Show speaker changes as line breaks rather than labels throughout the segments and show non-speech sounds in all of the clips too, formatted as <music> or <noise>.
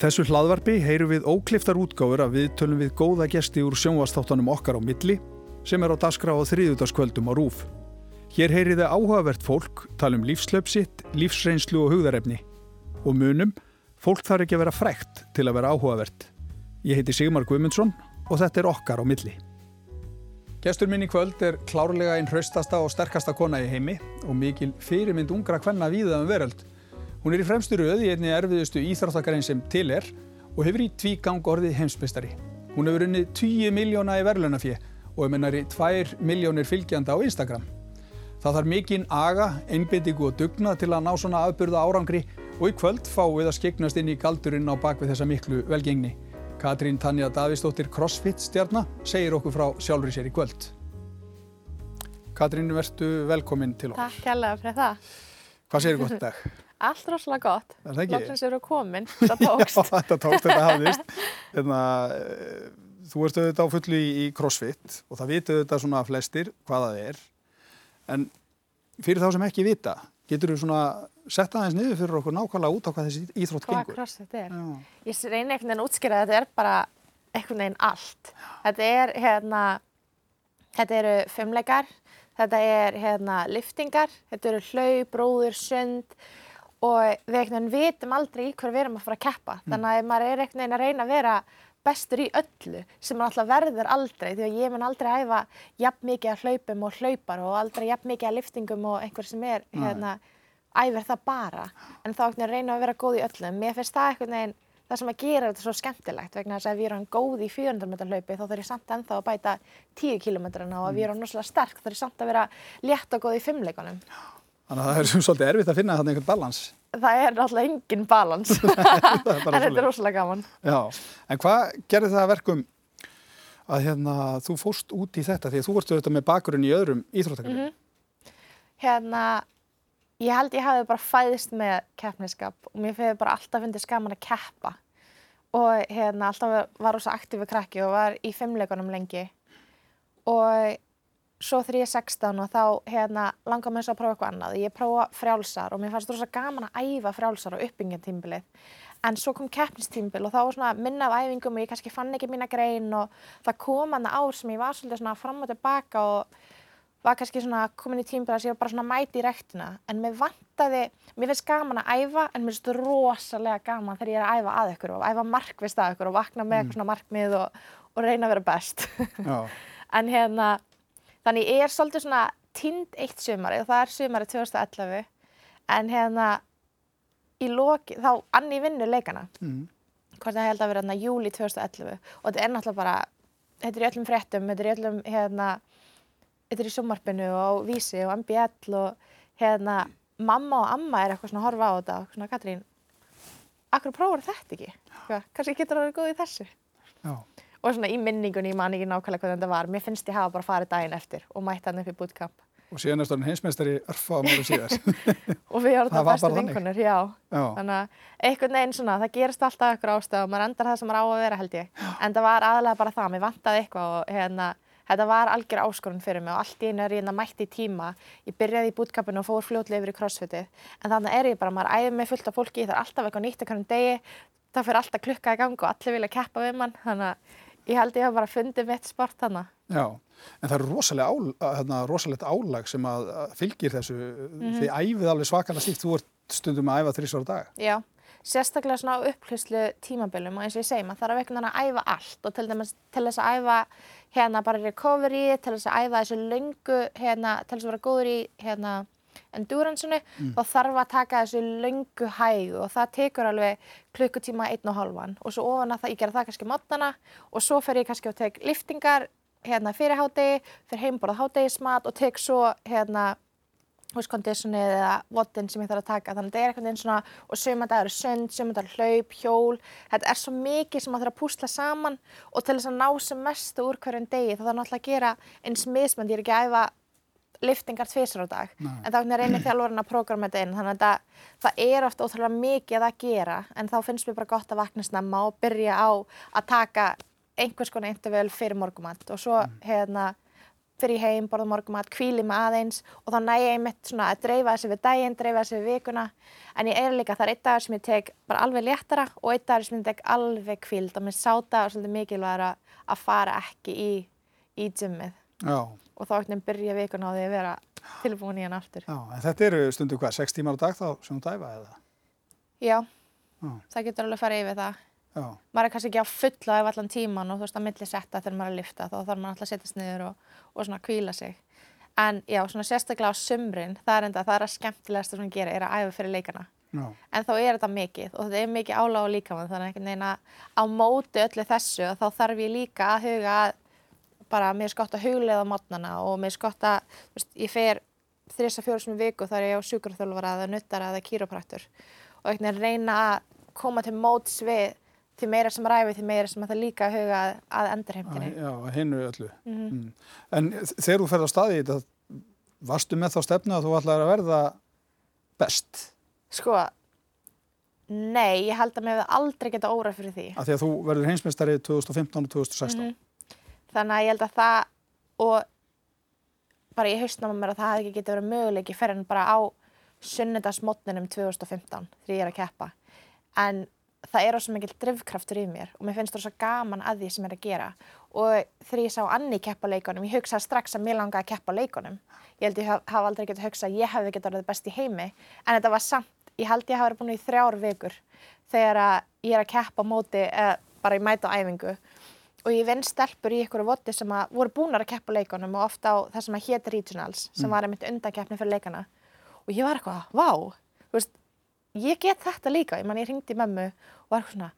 þessu hlaðvarpi heyrum við ókliftar útgáfur að við tölum við góða gesti úr sjónvastáttanum okkar á milli sem er á daskra á þriðutaskvöldum á Rúf. Hér heyriði áhugavert fólk, talum lífslöpsitt, lífsreynslu og hugðarefni. Og munum, fólk þarf ekki að vera frækt til að vera áhugavert. Ég heiti Sigmar Guimundsson og þetta er okkar á milli. Gestur minn í kvöld er klárlega einn hraustasta og sterkasta kona í heimi og mikil fyrirmynd ungra kvenna víða um veröld. Hún er í fremstu röð í einni erfiðustu íþróttakarinn sem til er og hefur í tvígang orðið heimsbystari. Hún hefur unnið 10 miljóna í verðlunafið og er mennari 2 miljónir fylgjanda á Instagram. Það þarf mikinn aga, einbindingu og dugnað til að ná svona aðburða árangri og í kvöld fáum við að skeignast inn í galdurinn á bakvið þessa miklu velgengni. Katrín Tanja Davísdóttir CrossFit stjarnar segir okkur frá sjálfur í sér í kvöld. Katrín, verðtu velkominn til okkur.
Takk kærlega fyrir það.
Hvað segir gott dag? <laughs>
Allt rosalega gott.
Er það ekki?
Lóksins eru komin, <laughs> þetta tókst.
Já, þetta tókst, þetta hafðist. <laughs> Hérna, eh, þú ert auðvitað á fullu í, CrossFit og það vitu auðvitað svona flestir hvaða það er. En fyrir þá sem ekki vita, getur þú svona setta aðeins niður fyrir okkur nákvæmlega út á hvað þessi íþrótt
Hvað
gengur?
CrossFit er?
Já.
Ég reyni einhvern veginn að útskýra að þetta er bara einhvern veginn allt. Þetta er hérna, þetta eru fimmleikar, þetta er hérna liftingar, þetta eru hlau, bróður, sund og við einhvern veginn vitum aldrei í hverju við erum að fara að keppa. Þannig að maður er einhvern veginn að reyna að vera bestur í öllu sem maður alltaf verður aldrei því að ég mun aldrei æfa jafn mikið að hlaupum og hlaupar og aldrei jafn mikið að liftingum og einhver sem er hérna æfir það bara en þá einhvern veginn reyna að vera góð í öllum. Mér finnst það einhvern veginn það sem að gera þetta svo skemmtilegt vegna þess að ef ég er hann góð í 400 meter hlaupi þá þarf ég samt ennþá að bæta 10 kilometrana og ef ég er hann náttúrulega sterk þarf ég samt að vera létt og góð í fimmleikunum.
Þannig að það er sem svolítið erfitt að finna þarna einhvern balans.
Það er náttúrulega engin balans. <laughs> En þetta er rosalega gaman.
Já, en hvað gerði það að verkum að hérna, þú fóst út í þetta? Því að þú vorst auðvitað með bakgrunn í öðrum íþróttakarinn?
Hérna, ég held ég hafi bara fæðist með keppniskap og mér fyrir bara alltaf fundið skaman að keppa. Og hérna alltaf var rosa aktífu krakki og var í fimmleikunum lengi. Og svo þegar ég er 16 og þá hérna langar mér svo að prófa eitthvað annað. Ég prófa frjálsar og mér fannst rosa gaman að æfa frjálsar á uppbyggjantímbilið. En svo kom keppnistímbil og þá var svona minna af æfingum og ég kannski fann ekki mína grein og það kom hann ár sem ég var svolítið svona fram og tilbaka og var kannski svona komin í tímbil að ég var bara svona mæti í rektina. En mér vantaði, mér finnst gaman að æfa en mér finnst rosalega gaman þegar ég er að æfa að ykkur og æfa markvist að ykkur og vakna með eitthvað svona markmið og, og reyna að vera best. <laughs> En hérna, þannig ég er svolítið svona tind eitt sumari og það er sumari 2011 en hérna í loki, þá anni vinnu leikana.
Mm.
hvort það held að vera hérna júli 2011 og þetta er náttúrulega bara þetta er í öllum fréttum, þetta er í öllum hérna, þetta er í sjómarpinu og Vísi og MBL og hérna mamma og amma er eitthvað svona að horfa á þetta. Og svona Katrín akkur prófur þetta ekki? Hvað, kannski getur það verið góð í þessu?
Já,
og svona í minningunni, ég man ekki nákvæmlega hvað þetta var mér finnst ég hafa bara farið daginn eftir og mætt hann upp í bootcamp.
Og síðan er stórn heimsmeistari örfa á máru síðar. <laughs>
og við erum
Það
bestu vinkunir, já.
Já,
þannig að einhvern veginn svona, það gerist alltaf ykkur ástæð og maður endar það sem maður á að vera held ég. En það var aðalega bara það, mér vantaði eitthvað og hérna, þetta var algjör áskorun fyrir mig og allt í einu er ég hérna mætt í tíma. Ég byrjaði í bootcampinu og fór fljótlega yfir í crossfitið. En þannig er ég bara, maður æði mig fullt af fólki það er alltaf eitthvað nýtt það fyrir alltaf klukka í gang og allir vilja keppa við mann. Þannig að ég held ég hef bara fundið mitt sport þannig
já, en það er rosalega ál, hérna, rosalegt álag sem að að fylgir þessu,
Mhm.
þið æfið alveg svakalega stíft, þú ert stundum að æfa þrísvara dag.
Já, sérstaklega svona á upphluslu tímabilum og eins og ég segi, maður þarf að einhvern veginn að æfa allt og til dæmis til þess að æfa hérna bara recovery, til þess að æfa þessu löngu, hérna, til þess að vera góður í hérna endurance-unu, þá þarf að taka þessu löngu hægu og það tekur alveg klukkutíma einn og hálfan. Og svo ofan að það, ég gera það kannski mótnana og svo fer ég kannski og tek liftingar hérna fyrir hádegi, fyrir heimborðað hádegismat og tek svo hérna húskondisjonið eða votin sem ég þarf að taka. Þannig að þetta er einhvern veginn svona og sömandar eru sund, sömandar hlaup, hjól. Þetta er svo mikið sem maður þarf að púsla saman og til þess að ná sem mestu úr hverjum degi þá þarf náttúrulega að gera eins mismönd ég er ekki að æfa liftingar tvisar á dag.
Nei.
en þá reynir þjálfurinn að prógrama þetta inn þannig að þetta, það er oft ótrúlega mikið að gera en þá finnst mér bara gott að vakna snemma og byrja á að taka einhvers konar interval fyrir morgumant og svo hérna fyrir heim, borða morgumat, kvíli mig aðeins og þá næ ég einmitt svona að dreifa þessi við daginn, dreifa þessi við vikuna. En ég er líka, það er einn dagur sem ég tek bara alveg léttara og einn dagur sem ég tek alveg kvíld og mér sáta og svolítið mikilvægur að, að fara ekki í, í gymmið
Já,
og þá ekkert byrja vikuna á því að vera tilbúin í hann aftur.
já, en þetta eru stundu hvað, sex tímar á dag þá sem þú dæfa eða?
Já,
Já,
það getur alveg farið yfir það.
já,
maður er kannski ekki á fulla ef allan tíman og þú veist að milli setta þegar maður er að lifta þá þarf maður alltaf að setjast niður og, og svona kvíla sig. En já, svona sérstaklega á sumrin það er enda, það er að skemmtilegast sem hún gerir er að æfa fyrir leikana.
Já,
en þá er þetta mikið og þetta er mikið áláð og líkamann þannig að á móti öllu þessu þá þarf ég líka að huga að bara mér skott að huglega á mótnana og mér skott að, veist, ég fer þrjus að fjóru sem viku þar er ég á sjúkurþjólfara eða nuttara eða kýrópraktur og einhvern veginn reyna að koma til móts við því meira sem ræfi, því meira sem að það líka að huga að, að endurheimtinni.
já, hinnu öllu.
Mhm.
Mm. En þegar þú ferð á staði í þetta, varstu með þá stefnu að þú ætlaði að verða best?
Sko, nei, ég held að mér hefði aldrei geta órað fyrir því.
Af því að þú verður heimsmeistari 2015 og 2016.
Mhm. Þannig að ég held að það og bara ég haustna með mér að það hefði ekki getið verið möguleiki fyrir en bara á sunnudagsmotninum 2015 þegar ég er að keppa. En það er ós mikil drivkraftur í mér og mér finnst það svo gaman að því sem ég er að gera. Og þegar ég sá Anni keppa á leikunum, ég hugsaði strax að mér langaði að keppa á leikunum. Ég held ég haf, hafa aldrei getið hugsað að ég hefði getið orðið best í heimi. En þetta var samt, ég held ég hafa verið búin í þrjár vikur þegar að ég er að keppa móti, bara ég mæta á æfingu og ég vinn stelpur í ykkur voti sem að voru búnar að keppa á leikunum og ofta á það sem að hétt regionals sem var einmitt undankeppni fyrir leikana. Og ég var eitthvað, vá, þú veist ég get þetta líka, ég man ég ringdi mömmu og var eitthvað svona,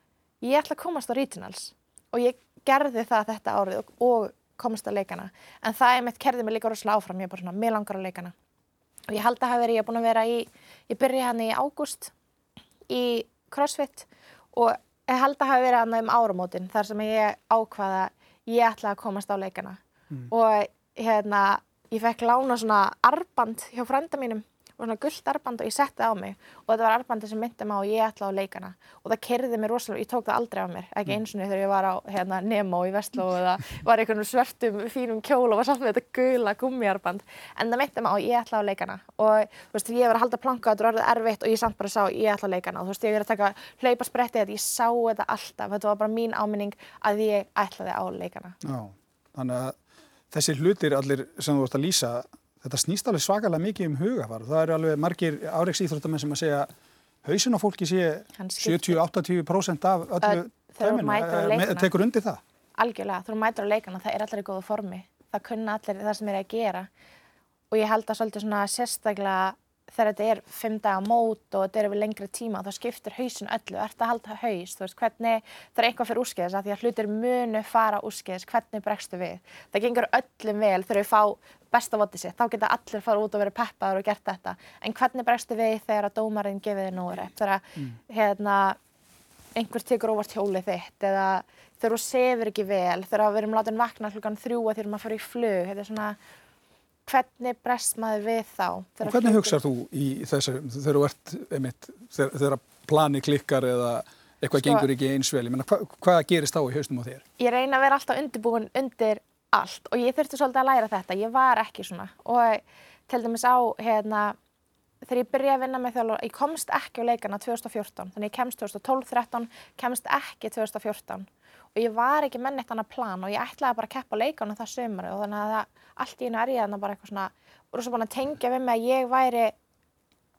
ég ætla að komast á regionals. Og ég gerði það þetta árið og, og komast á leikana. En það einmitt kerði mig líka rosalega áfram. Ég er bara svona, mér langar á leikana. Og ég held að hafa verið, ég er búin að vera í ég byrja hann í ágúst í CrossFit og ég held að hafa verið hann um áramótin þar sem ég ákvaða ég ætla að komast á leikana. Og hérna ég fekk lána svona arband hjá frænda mínum og svona gullt arband og ég setti það á mig og þetta var arbandi sem myndi á og ég ætla á leikana. Og það kerði mér rosalega, ég tók það aldrei af mér ekki eins og þegar ég var á hérna, Nemo í Vestló eða var í einhvern svörtum fínum kjól og var samt með þetta gula gummiarband en það myndi mig á ég ætla á leikana. Og þú veist ég var að halda planka þetta var orðið erfitt og ég samt bara sá ég ætla á leikana. Og þú veist ég var að taka hlaupa spretti ég sá þetta alltaf, þetta var bara mín áminning ætlaði
þessi hlutir allir sem þú ert að lýsa, þetta snýst alveg svakalega mikið um hugafar. Það eru alveg margir áreiks íþróttamenn sem að segja hausin á fólki sé
Hann skiptir.
70-80% af öllu
á
Eh, me- Tekur undir það?
algjörlega, þú mætur á leikana, það er allir í góðu formi það kunna allir það sem er að gera og ég held að svolítið svona sérstaklega þegar þetta er fimm daga mót og þetta er yfir lengri tíma þá skiptir hausin öllu, ert að halda haus? Þú veist, hvernig, þegar eitthvað fyrir úrskeiðis að því að hlutir munu fara úrskeiðis hvernig bregstu við, það gengur öllum vel þegar við fá besta votið sitt. Þá geta allir fara út og verið peppaður og gert þetta. En hvernig bregstu við þegar að dómarinn gefið þið rétt, þegar að hérna einhver tekur óvart hjólið þitt eða þegar þú sefur ekki vel, þegar við erum látin vakna klukkan þrjú að þegar maður fyrir í flug, þetta er svona, hvernig brest maður við þá?
Og hvernig hugsar þú í þessu, þegar þú ert einmitt, þegar, þegar plani klikkar eða eitthvað
Sko-
gengur ekki eins vel, ég meina, hva, hvað gerist þá í haustum á þér?
Ég reyna að vera alltaf undirbúin undir allt og ég þurfti svolítið að læra þetta, ég var ekki svona og til dæmis á, hérna, þegar ég byrjaði að vinna með þjálfur, ég komst ekki á leikana 2014, þannig ég kemst 2012-13, kemst ekki 2014 og ég var ekki með neitt annað plan og ég ætlaði bara að keppa á leikana það sömur og þannig að það, allt í einu er ég þarna bara eitthvað svona, svo búin að tengja við mig að ég væri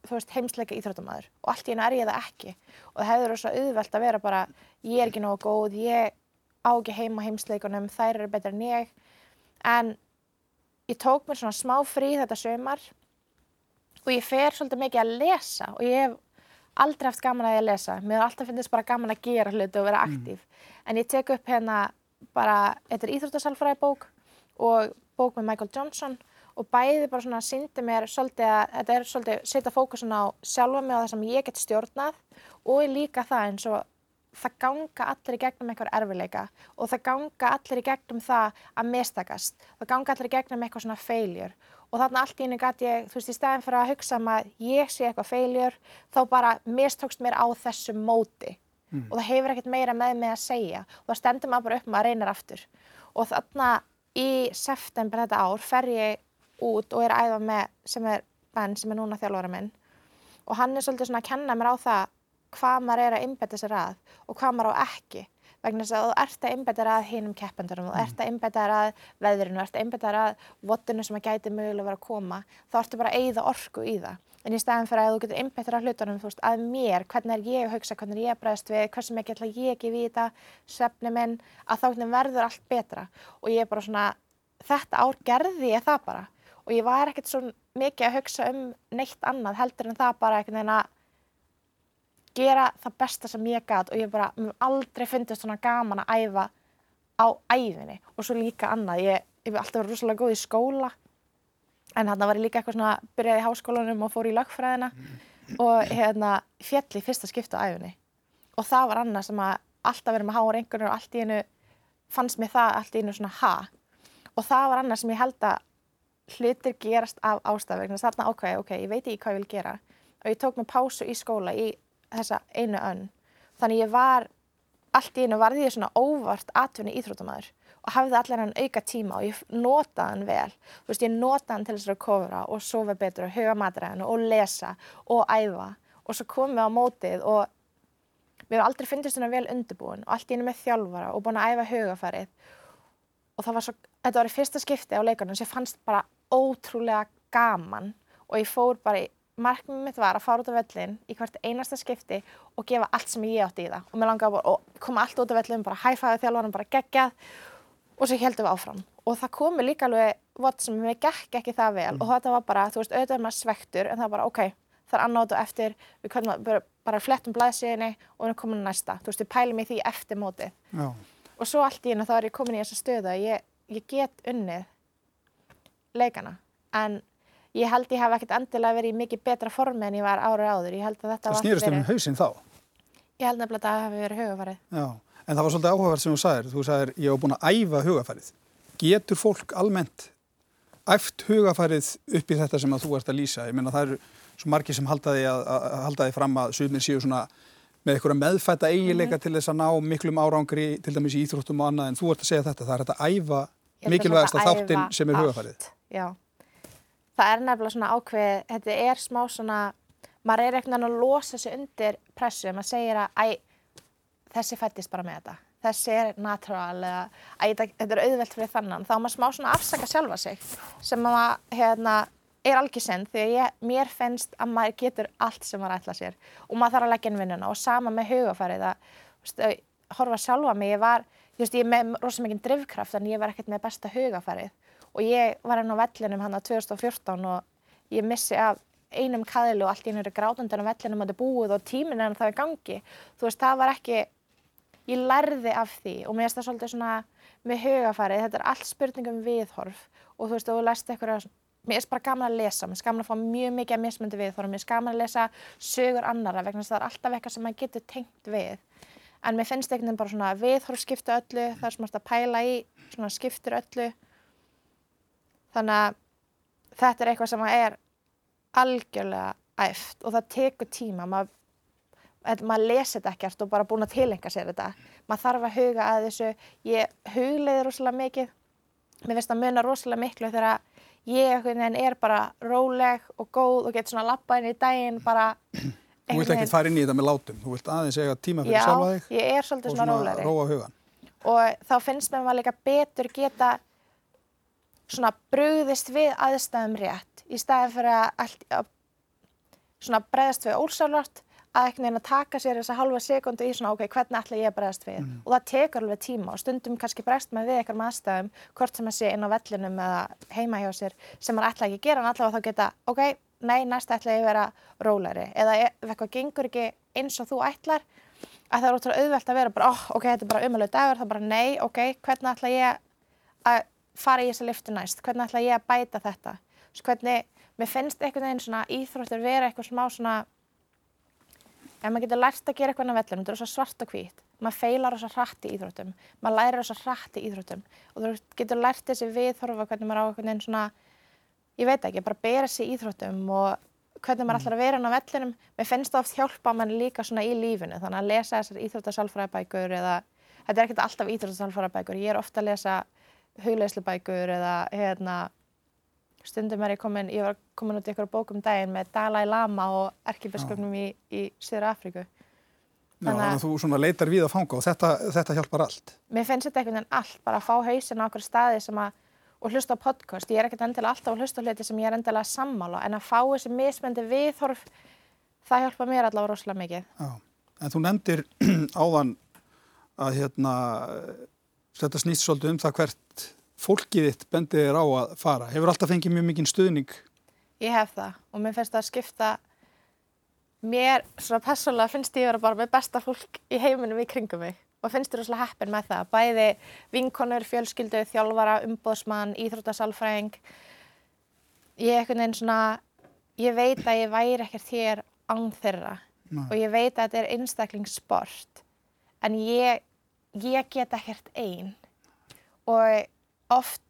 þú veist, heimsleika íþróttamæður og allt í einu er ég það ekki. Og það verið svo auðvelt að vera bara ég er ekki nógu góð, ég á ekki heima heimsleikunum, þær eru betur en ég. En ég tók mér svona smá frí þetta sömar og ég fer svolítið mikið að lesa og ég hef aldrei haft gaman að ég að lesa. Mér er alltaf finnst bara gaman að gera hluti og vera aktív. En ég tek upp hérna bara, þetta er íþróttasalfræði bók og bók með Michael Johnson og bæði bara svona síndi mér svolítið að þetta er svolítið setja fókusun á sjálfa mig og það sem ég get stjórnað og líka það eins og það ganga allir í gegnum einhver erfileika og það ganga allir í gegnum það að mistakast, það ganga allir í gegnum eitthvað svona failure og þarna allt í einu gæti ég, þú veist, í staðin fyrir að hugsa um að ég sé eitthvað failure, þá bara mistókst mér á þessu móti. Og það hefur ekkert meira með mig að segja. Og það stendur maður bara upp maður reynir aftur. Og þarna í september þetta ár fer ég út og er æfa með sem er Ben sem er núna þjálfara minn. Og hann er svolítið svona að kenna mér á það hvað maður er að innbetta sér að og hvað maður á ekki vegna þess að þú ert að þér að hinum keppendurum þú ert að þér að veðrinu, þú ert að þér að vottinu sem að gæti mögulega vera að koma þá ertu bara að eigða orku í það. En í staðin fyrir að þú getur þér að hlutunum þú veist, að mér, hvernig er ég að hugsa hvernig er ég að bregðast við, hversu mikið ætla ég ekki við þetta, svefni minn að þá verður allt betra. Og ég er bara svona, þetta ár gerði ég það bara. Og ég var ekkert svo mikið að hugsa um neitt annað heldur en það bara einhvern veginn að gera það besta sem ég gæt og ég bara, mér aldrei fundist svona gaman að æfa á æfinni og svo líka annað, ég, hef alltaf verið rosalega góð í skóla en hann var ég líka eitthvað svona, byrjaði í háskólanum og fór í lögfræðina og hérna fjall í fyrsta skiptu á æfinni og það var annað sem að alltaf verið með háa reyngunum og allt í einu fannst mér það allt í einu svona ha? Og það var annað sem ég held að hlutir gerast af ástafverkna þarna ákvæði, ok, ég veit ekki hvað ég vil gera. Og ég tók mig pásu í skóla í þessa einu önn. Þannig ég var, allt í einu varði ég svona óvart atvinni íþrótumæður og hafði allir hann auka tíma og ég notaði hann vel, þú veist, ég notaði hann til þess að kofra og sofa betur og huga matræðinu og lesa og æfa. Og svo komum við á mótið og mér hefur aldrei fyndist svona vel undirbúin og allt í einu með þjálfara og búin að æfa hugafarið og það var svo, þetta var í fyrsta skipti á leikunum sem fannst bara ótrúlega gaman og ég fór bara í, markmið mitt var að fara út á vellin í hvert einasta skipti og gefa allt sem ég átti í það. Og mér langaði bara að koma allt út á vellin, bara hæfæði þjálfvaran, bara geggjað. Og svo heldum við áfram. Og það komi líka alveg vott sem við gekk ekki það vel. Mm. og þetta var bara, þú veist, auðvitað er maður svektur en það var bara, ok, það er annað út og eftir. Við kannum bara, bara flettum blæðsíðinni og við komin næsta, þú veist, við pælum í því eftir móti Já. og svo allt í hennu þá er ég komin í þessa stöðu að ég, ég get unnið leikana. En ég held ég hef ekkert endilega verið í mikið betra formi en ég var árið áður ég held að þetta
var Það snýrist um hausinn þá?
Ég held nefnilega að það hefði verið hugafarið
Já, en það var svolítið áhugavert sem þú sagðir þú sagðir ég hef búin að æfa hugafarið Getur fólk almennt æft hugafarið upp í þetta sem að þú ert að lýsa? Ég menna það eru svo margir sem halda því, að, að, halda því fram að sumir séu svona með einhverja meðfætta eigileika mm -hmm. til þess að ná miklum árangri til dæmis í íþróttum og annað en þú ert að segja þetta, það er þetta að æfa mikilvægast að þáttin sem er hugafarið.
Já, það er nefnilega svona ákveð, þetta er smá svona, maður er veginn að losa sig undir pressu, maður segir að æ, þessi fættist bara með þetta, þessi er natural eða æ, þetta er auðvelt fyrir þannan, þá maður smá svona afsaka sjálfa sig sem maður, hérna, er algjör sinn því að ég, mér finnst að maður getur allt sem maður ætla sér. Og maður þarf að leggja inn vinnuna og sama með hugafarið að, horfa sjálfa mig, ég var Þú veist, ég er með rosalega mikið drivkraft en ég var ekkert með besta hugafarið og ég var enn á vellinum hann á 2014 og ég missi af einum kaðilu og allt í hennu eru grátundan á vellinum og þetta er búið og tíminn er hann það í gangi. Þú veist, það var ekki, ég lærði af því og mér finnst það svolítið svona með hugafarið, þetta er allt spurningum viðhorf og þú veist, þú lærst eitthvað, mér finnst bara gaman að lesa, mér finnst gaman að fá mjög mikið að mismundi viðhorf, mér finnst gaman að lesa sögur annara vegna þess að það er alltaf eitthvað sem maður getur tengt við en mér finnst einhvern veginn bara svona viðhorf skipta öllu, það er svona að pæla í svona skiptir öllu þannig að þetta er eitthvað sem er algjörlega æft og það tekur tíma. Maður, maður lesi þetta ekkert og bara búin að tilenga sér þetta. Maður þarf að huga að þessu. Ég hugleiði rosalega mikið. Mér finnst að muna rosalega miklu þegar ég er bara róleg og góð og getur svona lappa inn í daginn bara
Þú vilt ekki fara inn í þetta með látum, þú vilt aðeins eiga tíma fyrir sjálfa þig
Já, ég er svolítið svona rólegri.
Og svona róa hugan.
Og þá finnst mér maður líka betur geta svona brugðist við aðstæðum rétt í staðin fyrir að, allt, að svona bregðast við ósálvart að ekki neina taka sér þessa halva sekundu í svona ok, hvernig ætla ég að bregðast við mm. og það tekur alveg tíma og stundum kannski bregst maður við eitthvað með aðstæðum hvort sem að sé inn á vellinum eða heima hjá sér sem maður ætla ekki að gera en allavega þá geta ok, nei, næst ætla ég að vera rólari eða ef eitthvað gengur ekki eins og þú ætlar að það er ótrúlega auðvelt að vera bara, oh, ok, þetta er bara umöluð dagur, er bara nei, ok, hvernig ætla ég að fara í þessa liftu næst, hvernig ætla ég að bæta þetta, svo hvernig, mér finnst einhvern veginn svona íþróttur vera eitthvað smá svona, ef maður getur lært að gera eitthvað á vellunum, þetta er svo svart og hvít, maður feilar þess að hrætti íþróttum, maður lærir þess að hrætti íþróttum. Og þú getur lært þessi viðhorfa hvernig maður á einhvern veginn svona ég veit ekki, bara bera sér íþróttum og hvernig maður ætlar að vera inn á vellinum. Mér finnst það oft hjálpa mann líka svona í lífinu þannig að lesa þessar íþróttasálfræðabækur eða þetta er ekkert alltaf íþróttasálfræðabækur ég er ofta að lesa hugleislubækur eða hérna, stundum er ég komin, ég var komin út í ykkur bókum daginn með Dalai Lama og erkibiskupnum í, í Sýður Afríku.
Já, þannig að þú leitar við að fanga og þetta, þetta hjálpar allt.
Mér finnst þetta einhvern veginn allt, bara að fá hausin á okkur staði sem að, og hlusta á podcast. Ég er ekkert endilega alltaf að hlusta á hluti sem ég er endilega að sammála, en að fá þessi mismendi viðhorf, það hjálpa mér allavega rosalega mikið.
Já, en þú nefndir <clears throat> áðan að hérna, þetta snýst svolítið um það hvert fólkið þitt bendið er á að fara. Hefur alltaf fengið mjög mikinn stuðning?
Ég hef það og mér finnst það að skipta mér, svona persónulega finnst ég að vera bara með besta fólk í heiminum í kringum mig og finnst ég rosalega heppin með það. Bæði vinkonur, fjölskyldu, þjálfara, umbóðsmann, íþróttasalfræðing. Ég er svona, ég veit að ég væri ekkert hér án þeirra Nei. og ég veit að þetta er einstaklingssport en ég, ég get ekkert einn og oft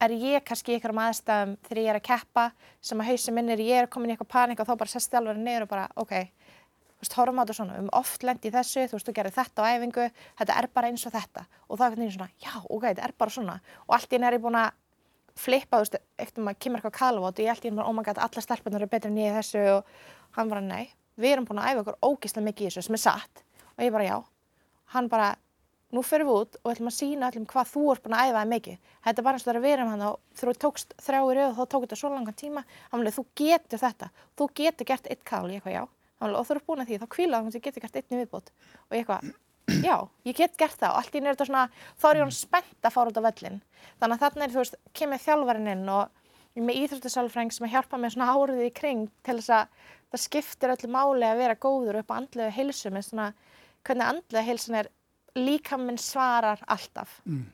er ég kannski í einhverjum aðstæðum þegar ég er að keppa sem að hausin minn er ég er komin í eitthvað panik og þá bara sest þjálfurinn niður og bara ok, þú veist, horfum á þetta svona, við um oft lendi í þessu, þú veist, þú gerir þetta á æfingu, þetta er bara eins og þetta. Og þá er þetta svona, já, ok, þetta er bara svona. Og allt í henni er ég búin að flippa, þú veist, eftir maður kemur eitthvað kalvot og ég allt í henni bara, oh my god, alla stelpunar eru betri en ég þessu og hann bara, nei, við erum búin að æfa okkur ógislega mikið í þessu sem er satt. Og ég bara, já, hann bara, nú fyrir við út og ætlum að sína öllum hvað þú ert búin að æfaði mikið. Þetta er bara eins og það er að vera um hann og þú tókst þrjáir auð þá tók þetta svo langan tíma. Þannig að þú getur þetta, þú getur gert eitt kál, ég eitthvað já. Þannig að þú eru búin að því þá kvílaðum að þú getur gert eitt nýviðbót og ég eitthvað, <clears throat> já, ég get gert það og allt í nýður þetta svona, þá er ég hann spennt að fara út á völlin. Þannig að þú veist, kemur þjálfarinn inn og með íþróttisálfræng sem hjálpa mér svona árið í kring til þess að það skiptir öllu máli að vera góður upp á andlega heilsu með svona hvernig andlega heilsun er líka minn svarar alltaf. Mm.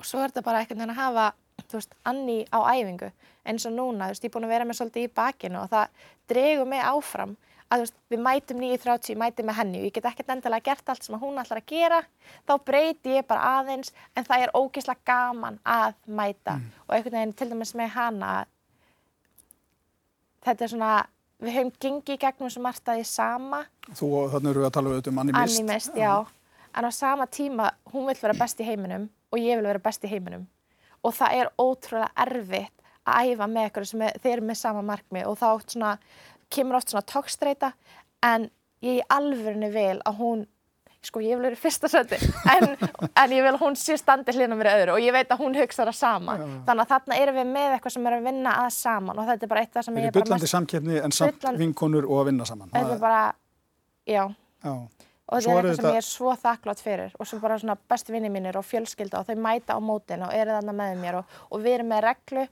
og svo er þetta bara eitthvað að hafa þú veist, anni á æfingu eins og núna, þú veist, ég er búin að vera með svolítið í bakinu og það dregur mig áfram að þú veist, við mætum 9.30, mætum með henni og ég get ekkert endilega gert allt sem hún ætlar að gera þá breyti ég bara aðeins en það er ógeðslega gaman að mæta. Mm. og einhvern veginn til dæmis með hana þetta er svona við höfum gengið gegnum sem margt að því sama.
Þú, þannig eru við að tala um animist
Animist, já en á sama tíma hún vil vera best í heiminum og ég vil vera best í heiminum. Og það er ótrúlega erfitt að æfa með ykkur sem er, þeir eru með sama markmi og þá svona, kemur oft svona tókstreita en ég í alvörinu vil að hún sko ég vil vera fyrsta söndi en, en ég vil að hún sé standi hlýna mér öðru og ég veit að hún hugsa það sama. Já, já. þannig að þarna erum við með eitthvað sem er að vinna að saman og þetta er bara eitt af það sem ég er
bara Bullandi samkeppni en samt vinkonur og að vinna saman.
Þetta er bara, já, já og þetta er eitthvað sem ég er svo þakklátt fyrir og sem bara svona besti vinni mínir og fjölskylda og þau mæta á mótin og eru þarna með mér og, og við erum með reglu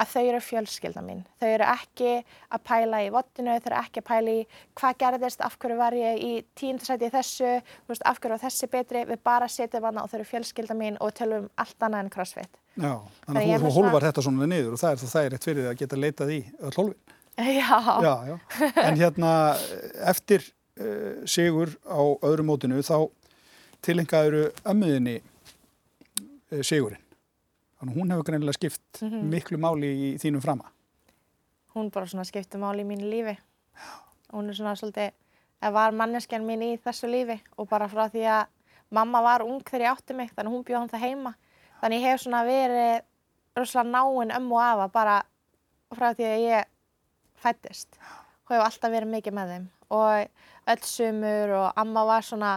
að þau eru fjölskylda mín. Þau eru ekki að pæla í vottinu, þau eru ekki að pæla í hvað gerðist, af hverju var ég í tíundarsæti í þessu, veist, af hverju var þessi betri, við bara setjum hana og þau eru fjölskylda mín og tölum allt annað en crossfit.
Já, þannig að þú svona... þetta svona niður og það er það eitt fyrir því að geta leitað í öll hólfin. <laughs>
Já.
Já, já. En hérna eftir uh, sigur á öðru mótinu þá tilengaður ömmuðinni uh, sigurinn. Þannig hún hefur greinilega skipt mm -hmm. miklu máli í þínum frama.
Hún bara svona skipti máli í mínu lífi. Hún er svona svolítið, það var manneskjan mín í þessu lífi og bara frá því að mamma var ung þegar ég átti mig þannig hún bjóð hann það heima. Þannig ég hef svona verið rosalega náinn ömmu og afa bara frá því að ég fættist. Hún hefur alltaf verið mikið með þeim og öll sumur og amma var svona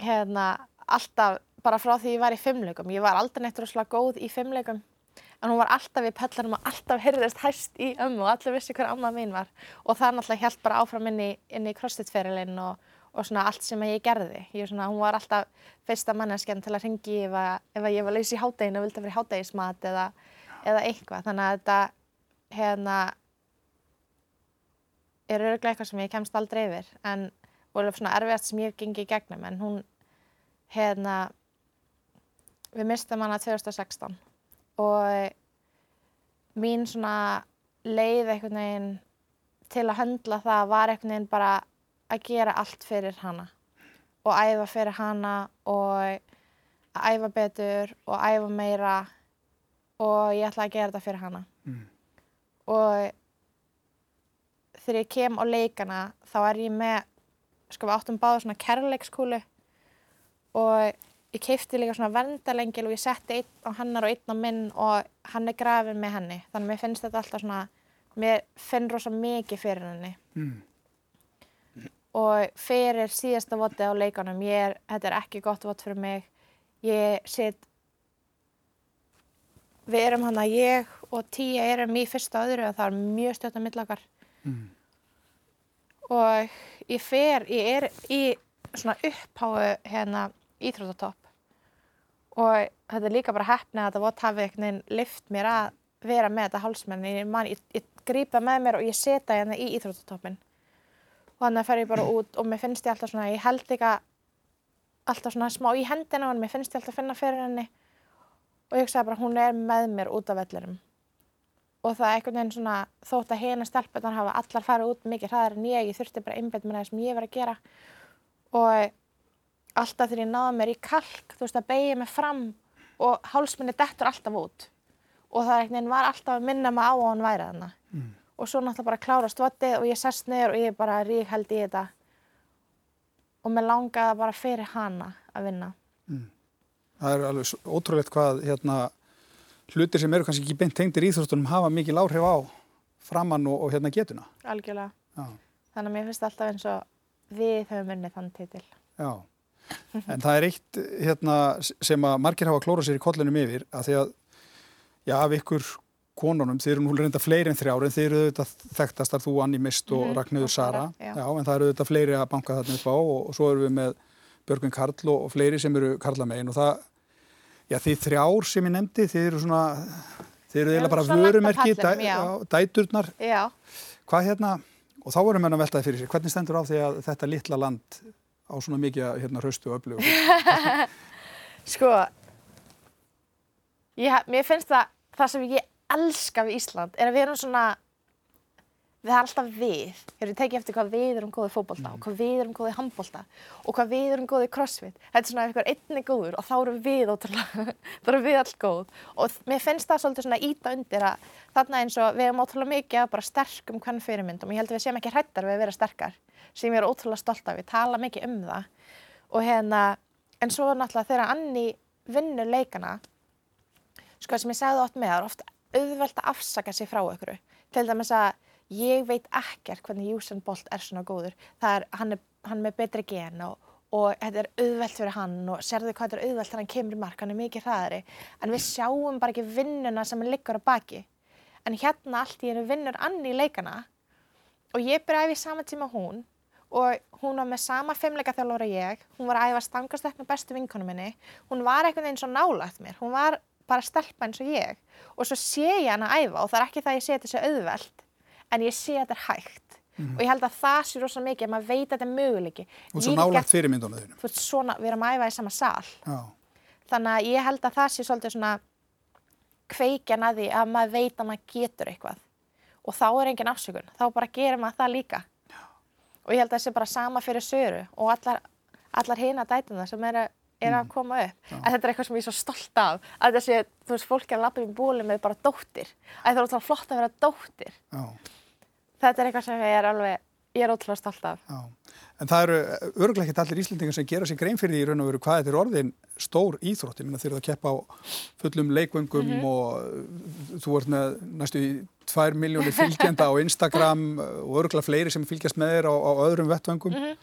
hérna alltaf bara frá því ég var í fimmleikum. Ég var aldrei neitt rosalega góð í fimmleikum en hún var alltaf í pöllanum og alltaf hyrðist hæst í ömmu og allir vissi hver amma mín var og það náttúrulega held bara áfram inn í, í crossfit-ferilinn og, og svona allt sem ég gerði. Ég, svona, hún var alltaf fyrsta manneskjan til að ringi ef, ef ég var laus í hátteginu og vildi að vera í háttegismat eða, eða eitthvað. Þannig að þetta hérna er öruglega eitthvað sem ég kemst aldrei yfir en voru svona erfiðast sem ég hef gengið í gegnum en hún hérna við mistum hana 2016 og mín svona leið einhvern veginn til að höndla það var einhvern veginn bara að gera allt fyrir hana og æfa fyrir hana og að æfa betur og æfa meira og ég ætla að gera þetta fyrir hana mm. og þegar ég kem á leikana þá er ég með, sko við áttum báða svona kærleikskúlu og ég keipti líka svona verndarlengil og ég setti einn á hennar og einn á minn og hann er grafin með henni. Þannig að mér finnst þetta alltaf svona, mér finn rosa mikið fyrir henni.
Mm.
Og fyrir síðasta votið á leikanum, ég er, þetta er ekki gott vot fyrir mig. Ég sitt, við erum hann að ég og tíu erum í fyrsta öðru og það er mjög stjórn að millakar.
Mm.
Og ég fer, ég er í svona uppháu hérna íþróttatopp. Og þetta er líka bara hefnið að þetta vott hafi einhvern veginn lift mér að vera með þetta hálsmenn ég, ég, ég grípa með mér og ég seta hérna í íþróttatoppin og þannig að fer ég bara út og mér finnst ég alltaf svona ég held ekki alltaf svona smá í hendina og mér finnst ég alltaf að finna fyrir henni. Og ég hugsaði bara hún er með mér út af vellurum og það er einhvern veginn svona þótt að hérna stelpunar hafa allar farið út mikið hraðar en ég, ég þurfti bara einbætt með það sem ég var að gera og alltaf þegar ég náða mér í kalk, þú veist, að beigja mig fram og hálsminni dettur alltaf út. Og það einhvern veginn var alltaf að minna mig á að hann væri þarna. Mm. Og svo náttúrulega bara klárast vatið og ég sest niður og ég bara rík held í þetta. Og mér langaði bara fyrir hana að vinna. Mm.
Það er alveg ótrúlegt hvað hérna, hlutir sem eru kannski ekki beint tengdir íþróstunum hafa mikil áhrif á framann og, og hérna getuna.
Algjörlega. Já. Þannig að mér finnst alltaf eins og við höfum unnið þann titil.
Já. En það er eitt hérna, sem að margir hafa klórað sér í kollinum yfir að því að, já, af ykkur konunum, þeir eru nú reynda fleiri en þrjár en þeir eru auðvitað þekktastar þú, Anni Mist og mm -hmm. Ragnhjóður Sara, já. já, en það eru auðvitað fleiri að banka þarna upp á og, og svo eru við með Björgun Karl og, og fleiri sem eru Karlamegin og það, já, því þrjár sem ég nefndi, þeir eru svona, þeir eru eiginlega bara vörumerki, dæ, já, dæturnar,
já.
hvað hérna, og þá erum við að veltaði fyrir sig, hvernig stendur á því að þetta litla land á svona mikið hérna hraustu og öflug <laughs>
Sko ég, mér finnst það það sem ég elska við Ísland er að við erum svona við erum alltaf við, þegar við tekið eftir hvað við erum góðið fókbólta mm. og hvað við erum góðið handbólta og hvað við erum góðið crossfit? Þetta er svona ef einhver einni góður og þá erum við ótrúlega, <laughs> þá erum við all góð. Og mér finnst það svolítið svona íta undir að þarna eins og við erum ótrúlega mikið að bara sterkum hvern fyrirmyndum ég held að við séum ekki hrættar við að vera sterkar sem ég er ótrúlega stolt af, ég tala mikið um það. Og hérna, en svo náttúrulega þegar Anni ég auðvelt veit ekkert hvernig Usain Bolt er svona góður. Er, hann, er, hann er með betri gen og, og þetta er auðvelt fyrir hann og serðu hvað þetta er auðvelt þegar hann kemur í mark, hann er mikið hraðari. En við sjáum bara ekki vinnuna sem hann liggur á baki. En hérna allt í hennu vinnur Anni í leikana og ég byrja að æfi saman tíma hún og hún var með sama fimmleika þjálfur að ég, hún var að æfa stangast með bestu vinkonum minni, hún var eitthvað eins og nálagt mér, hún var bara stelpa eins og ég. Og svo sé ég hann að æfa og það er ekki það að ég sé þetta sé auðveld en ég sé þetta er hægt mm -hmm. og ég held að það sé rosalega mikið að maður veit að þetta er möguleiki.
Og svo nálagt fyrirmyndunum þínum.
Þú veist svona, við erum að æfa í sama sál. Já. Þannig að ég held að það sé svolítið svona kveikjan að því að maður veit að maður getur eitthvað og þá er engin afsökun, þá bara gerir maður það líka og ég held að það sé bara sama fyrir Söru og allar, allar hina dætuna sem eru er að mm. koma upp Já. en þetta er eitthvað sem ég er svo stolt af að þessi, þú veist, fólk er að lappa í búli með bara dóttir, að það er ótrúlega flott að vera dóttir Já. þetta er eitthvað sem ég er alveg, ég er ótrúlega stolt af Já.
En það eru öruglega ekki allir íslendingar sem gera sér grein fyrir því í raun og veru hvað þetta er orðin stór íþrótt, ég minna þeir eru að keppa á fullum leikvöngum mm -hmm. og þú ert með næstu í tvær miljónir fylgjenda á Instagram og öruglega fleiri sem fylgjast með þér á, á öðrum vettvöngum mm -hmm.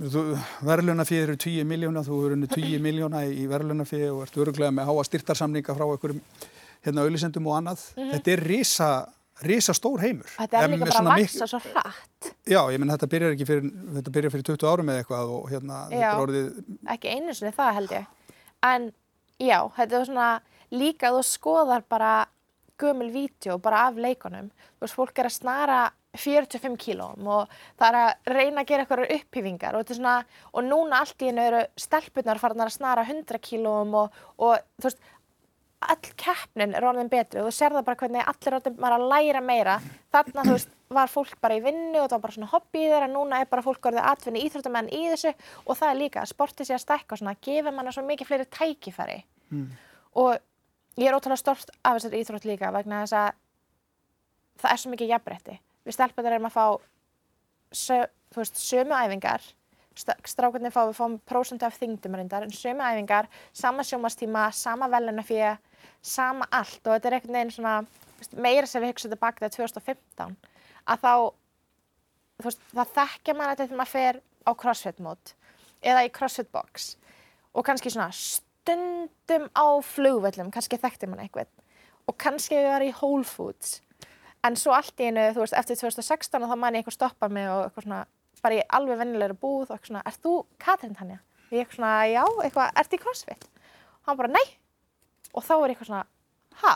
Verðlunafið eru 10 miljóna þú eru 10 miljóna í verðlunafið og ert öruglega með háa styrtarsamninga frá einhverjum hérna auðlisendum og annað mm -hmm. þetta er risa risa stór heimur.
Þetta er líka bara að vaksa svo hratt.
Já, ég menn þetta byrjar ekki fyrir, þetta byrjar fyrir 20 árum eða eitthvað og hérna
já, þetta er orðið... ekki einu sinni það held ég. En já, þetta er svona líka að þú skoðar bara gömul vídeo bara af leikonum. Þú veist, fólk er að snara 45 kílóm og það er að reyna að gera eitthvað upphýfingar. Og svona, og núna allt í hennu eru stelpunar farin að snara 100 kílóm og, og þú veist, all keppnin er orðin betri. Og þú sér það bara hvernig allir orðin bara að læra meira. Þarna þú veist var fólk bara í vinnu og það var bara svona hobby þeirra. Núna er bara fólk orðið atvinni íþróttamenn í þessu. Og það er líka, sportið sé að stekka og svona gefur manna svo mikið fleiri tækifæri. Mm. og ég er ótrúlega stort af þessari íþrótt líka vegna þess að það er svo mikið jafnbretti við stelpunar erum að fá sö, veist, sömu æfingar. Strákarnir fá við fáum prósundu af þingdum reyndar, en sömu æfingar, sama sjómastíma, sama velunafíja, sama allt. Og þetta er einhvern veginn svona, veist, meira sem við hugsaðum tilbaka til 2015, að þá, veist, það þekkja mann þetta þegar maður fer á crossfit mót eða í crossfit box. Og kannski svona stundum á flugvellum, kannski þekkti mann eitthvað. Og kannski við varum í Whole Foods en svo allt í einu, þú veist, eftir 2016 þá man ég eitthvað stoppa mig og eitthvað svona bara í alveg vennilegri búð og eitthvað svona Er þú Katrin Tanja? Og ég eitthvað svona, já, eitthvað, ert í crossfit? Og hann bara, nei og þá er eitthvað svona, ha?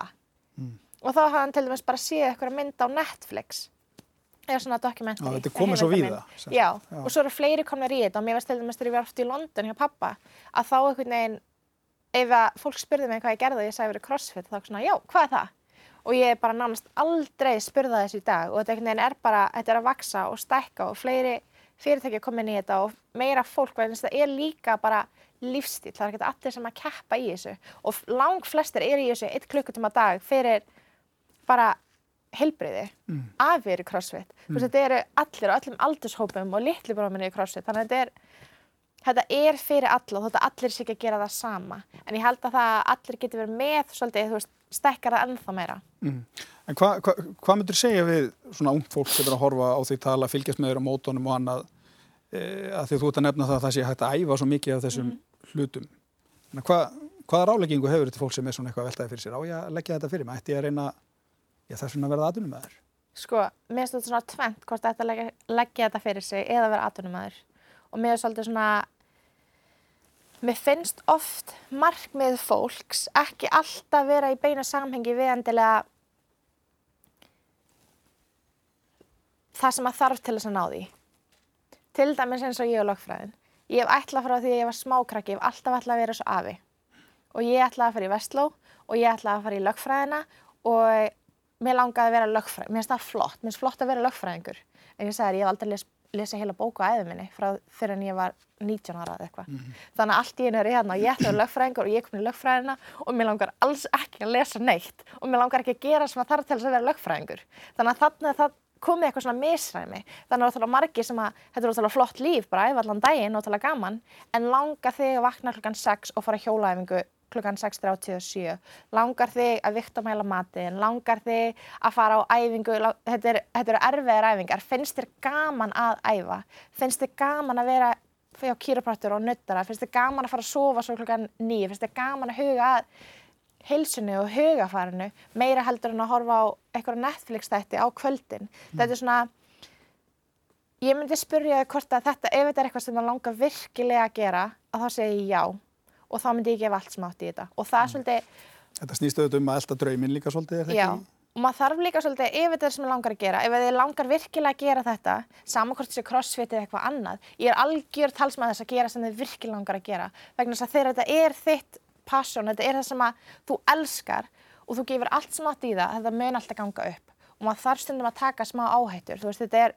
Mm. og þá hafði hann til dæmis bara séð eitthvað mynd á Netflix eða svona dokumentari.
Þetta er komið svo við það.
Já, já, og svo eru fleiri komnir í þetta og mér varst til dæmis þegar ég var oft í London hjá pappa að þá einhvern veginn ef að fólk spurði mig hvað ég gerði og ég sagði verið crossfit þá svona, já, hvað er það? Og ég er bara nánast aldrei spurða þessu í dag og þetta er bara, þetta er að vaksa og stækka og fleiri fyrirtæki komin í þetta og meira fólk, en þetta er líka bara lífstíl, það er ekki allir sem að keppa í þessu og lang flestir er í þessu eitt klukkutíma dag fyrir bara heilbreyði mm. af við eru crossfit. Mm. Þetta eru allir og öllum aldurshópum og litli bróminni í crossfit, þannig að þetta er þetta er fyrir alla og þetta allir sé ekki að gera það sama en ég held að það allir getur verið með svolítið, þú veist, stekkar það ennþá meira. Mm.
En hvað hva, hva myndur segja við svona ung fólk sem er að horfa á því tala, fylgjast með þér á mótonum og annað e, að því þú ert að nefna það að það sé hægt að æfa svo mikið af þessum mm. hlutum? Hva, hvaða ráleggingu hefur þetta fólk sem er svona eitthvað veltaði fyrir sér? Á ég að leggja þetta fyrir mig, ætti ég að reyna ég þarf svona að verða aðunum með þér
Sko, mér finnst þetta svona tvent hvort þetta leggja, leggja þetta fyrir sig eða vera aðunum með þér og mér er svolítið svona Mér finnst oft markmið fólks ekki alltaf vera í beina samhengi við endilega það sem að þarf til þess að ná því. Til dæmis eins og ég og lögfræðin. Ég hef ætlað frá því að ég var smákrakki, ég hef alltaf ætlað að vera svo afi. Og ég ætlaði að fara í Vestló og ég ætlaði að fara í lögfræðina og mér langaði að vera lögfræðing. Mér finnst það flott, mér finnst flott að vera lögfræðingur. En ég sagði að ég hef aldrei lesið lesa heila bóku á æðu minni frá fyrir en ég var 19 ára eða eitthvað. Mm -hmm. Þannig að allt í einu er ég hérna og ég ætti að lögfræðingur og ég komin í lögfræðina og mér langar alls ekki að lesa neitt og mér langar ekki að gera sem að þarf til þess að vera lögfræðingur. Þannig að þannig að það komið eitthvað svona misræmi. Þannig að það er margi sem að þetta er ótrúlega flott líf bara æfa allan daginn og ótrúlega gaman en langar þig að vakna klukkan 6 og fara hjólaæfingu klukkan 6.37 langar þig að vikta mæla matin langar þig að fara á æfingu? Þetta eru er erfiðar æfingar. Finnst þér gaman að æfa? Finnst þér gaman að vera á kýraprættur og nuttara, finnst þér gaman að fara að sofa svo klukkan 9, finnst þér gaman að huga að heilsunni og hugafarinu meira heldur en að horfa á eitthvað Netflix-tætti á kvöldin? Mm. þetta er svona ég myndi spyrja hvort að þetta ef þetta er eitthvað sem það langar virkilega að gera að þá segja ég já og þá myndi ég gefa allt smátt í þetta og það er mm. svolítið
Þetta snýst auðvitað um að elda draumin líka svolítið, er
ekki? Já, og maður þarf líka svolítið, ef þetta er sem ég langar að gera, ef þið langar virkilega að gera þetta, samankvæmt þessi crossfit eða eitthvað annað, ég er algjör talsmað þess að gera sem þið virkilega langar að gera, vegna þess að þegar þetta er þitt passion, þetta er það sem að þú elskar og þú gefur allt smátt í það, þetta mun alltaf ganga upp og maður þarf stundum að taka smá áhættur, þú veist, þetta er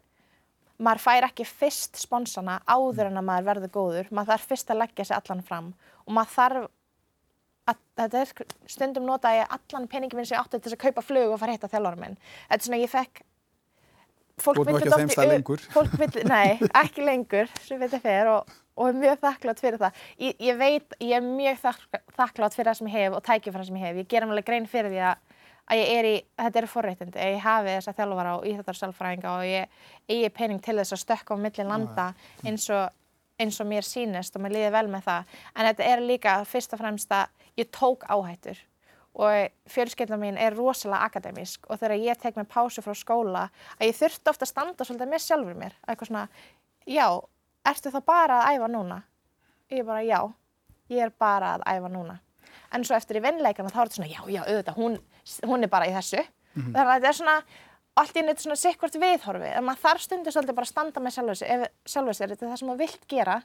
maður fær ekki fyrst sponsana áður en að maður verður góður, maður þarf fyrst að leggja sig allan fram og maður þarf að, þetta er stundum nota ég allan peningin minn sem ég átti til að kaupa flug og fara hitt að þjálfur minn. Þetta er svona ég fekk
fólk vil þetta oft í
upp, nei, ekki lengur sem þetta fer og, og er mjög þakklátt fyrir það. Ég, ég veit, ég er mjög þakklátt fyrir það sem ég hef og tækið fyrir það sem ég hef. Ég ger alveg grein fyrir því að að ég er í, þetta eru forréttindi, ég hafi þessa þjálfara og íþjóttarselfræðinga og ég eigi pening til þess að stökka á millin landa eins og, eins og mér sínist og mér líði vel með það. En þetta er líka fyrst og fremst að ég tók áhættur og fjölskeilna mín er rosalega akademísk og þegar ég tek með pásu frá skóla að ég þurfti ofta að standa svolítið með sjálfur mér. Eitthvað svona, já, ertu þá bara að æfa núna? Ég er bara, já, ég er bara að æfa núna. En svo eftir í vinnleikana þá er þetta svona, já, já, auðvitað, hún hún er bara í þessu mm -hmm. þannig að þetta er svona allt í neitt svona sikkvart viðhorfi en maður þarf stundir svolítið bara að standa með sjálfu sér þetta er það sem maður vilt gera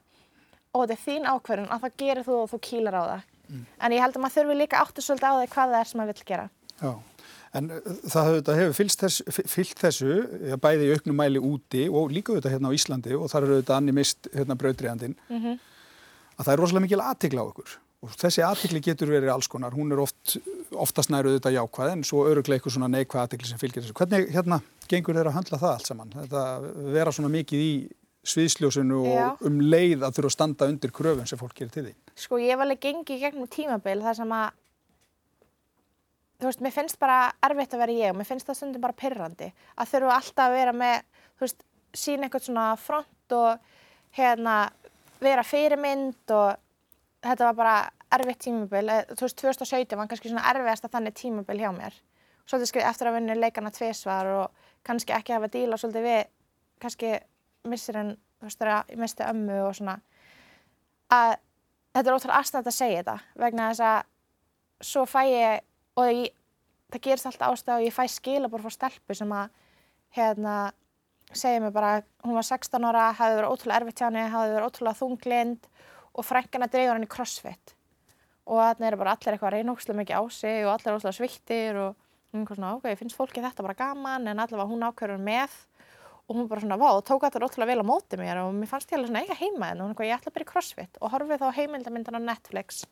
og þetta er þín ákverðin að það gerir þú og þú kýlar á það mm. en ég held að maður þurfi líka áttu svolítið á því hvað það er sem maður vill gera
Já, en uh, það hefur fyllt þessu, fyllt þessu bæði í auknum mæli úti og líka auðvitað hérna á Íslandi og þar eru auðvitað annir mist hérna brautriðandin mm -hmm. að það er rosalega mikil aðtikla á okkur og þessi aðtikli getur verið alls konar, hún er oft, oftast næru auðvitað jákvæð en svo öruglega eitthvað svona neikvæð aðtikli sem fylgir þessu. Hvernig hérna gengur þeir að handla það allt saman? Þetta vera svona mikið í sviðsljósinu og
Já.
um leið að þurfa að standa undir kröfun sem fólk gerir til því.
Sko ég hef alveg gengið gegnum tímabil þar sem að þú veist, mér finnst bara erfitt að vera ég og mér finnst það stundum bara pyrrandi að þurfa alltaf að vera með, þú veist, sína eitthvað svona front og hérna vera fyrirmynd og þetta var bara erfitt tímabil, eh, þú veist, 2017 var kannski svona erfiðasta þannig tímabil hjá mér. Svolítið skrið eftir að vinna leikana tvisvar og kannski ekki hafa díla svolítið við, kannski missir en, þú veist, þegar ég misti ömmu og svona, að þetta er ótrúlega aðstæðan að segja þetta vegna þess að svo fæ ég og ég, það gerist alltaf ástæð og ég fæ skilabor frá stelpu sem að hérna segja mér bara hún var 16 ára, hafði verið ótrúlega erfitt hjá henni, hafði verið ótrúlega þunglind og frænkana dreifur hann í crossfit. Og þannig eru bara allir eitthvað að reyna ókslega mikið á sig og allir er ótrúlega svittir og hún er svona, ok, finnst fólki þetta bara gaman? En allavega hún ákveður með og hún bara svona, vá, tók þetta ótrúlega vel á móti mér og mér fannst ég alveg svona eiga heima en hún er eitthvað, ég ætla að byrja crossfit. Og horfið þá á heimildamyndan á Netflix